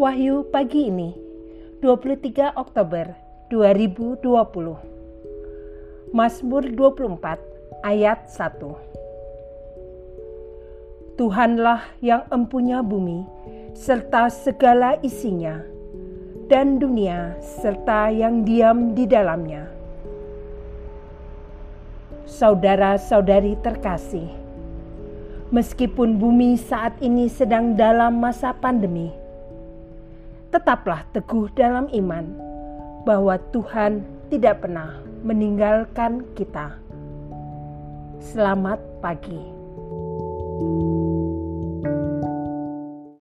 Wahyu pagi ini 23 Oktober 2020 Mazmur 24 ayat 1 Tuhanlah yang empunya bumi serta segala isinya dan dunia serta yang diam di dalamnya. Saudara-saudari terkasih Meskipun bumi saat ini sedang dalam masa pandemi, tetaplah teguh dalam iman bahwa Tuhan tidak pernah meninggalkan kita. Selamat pagi.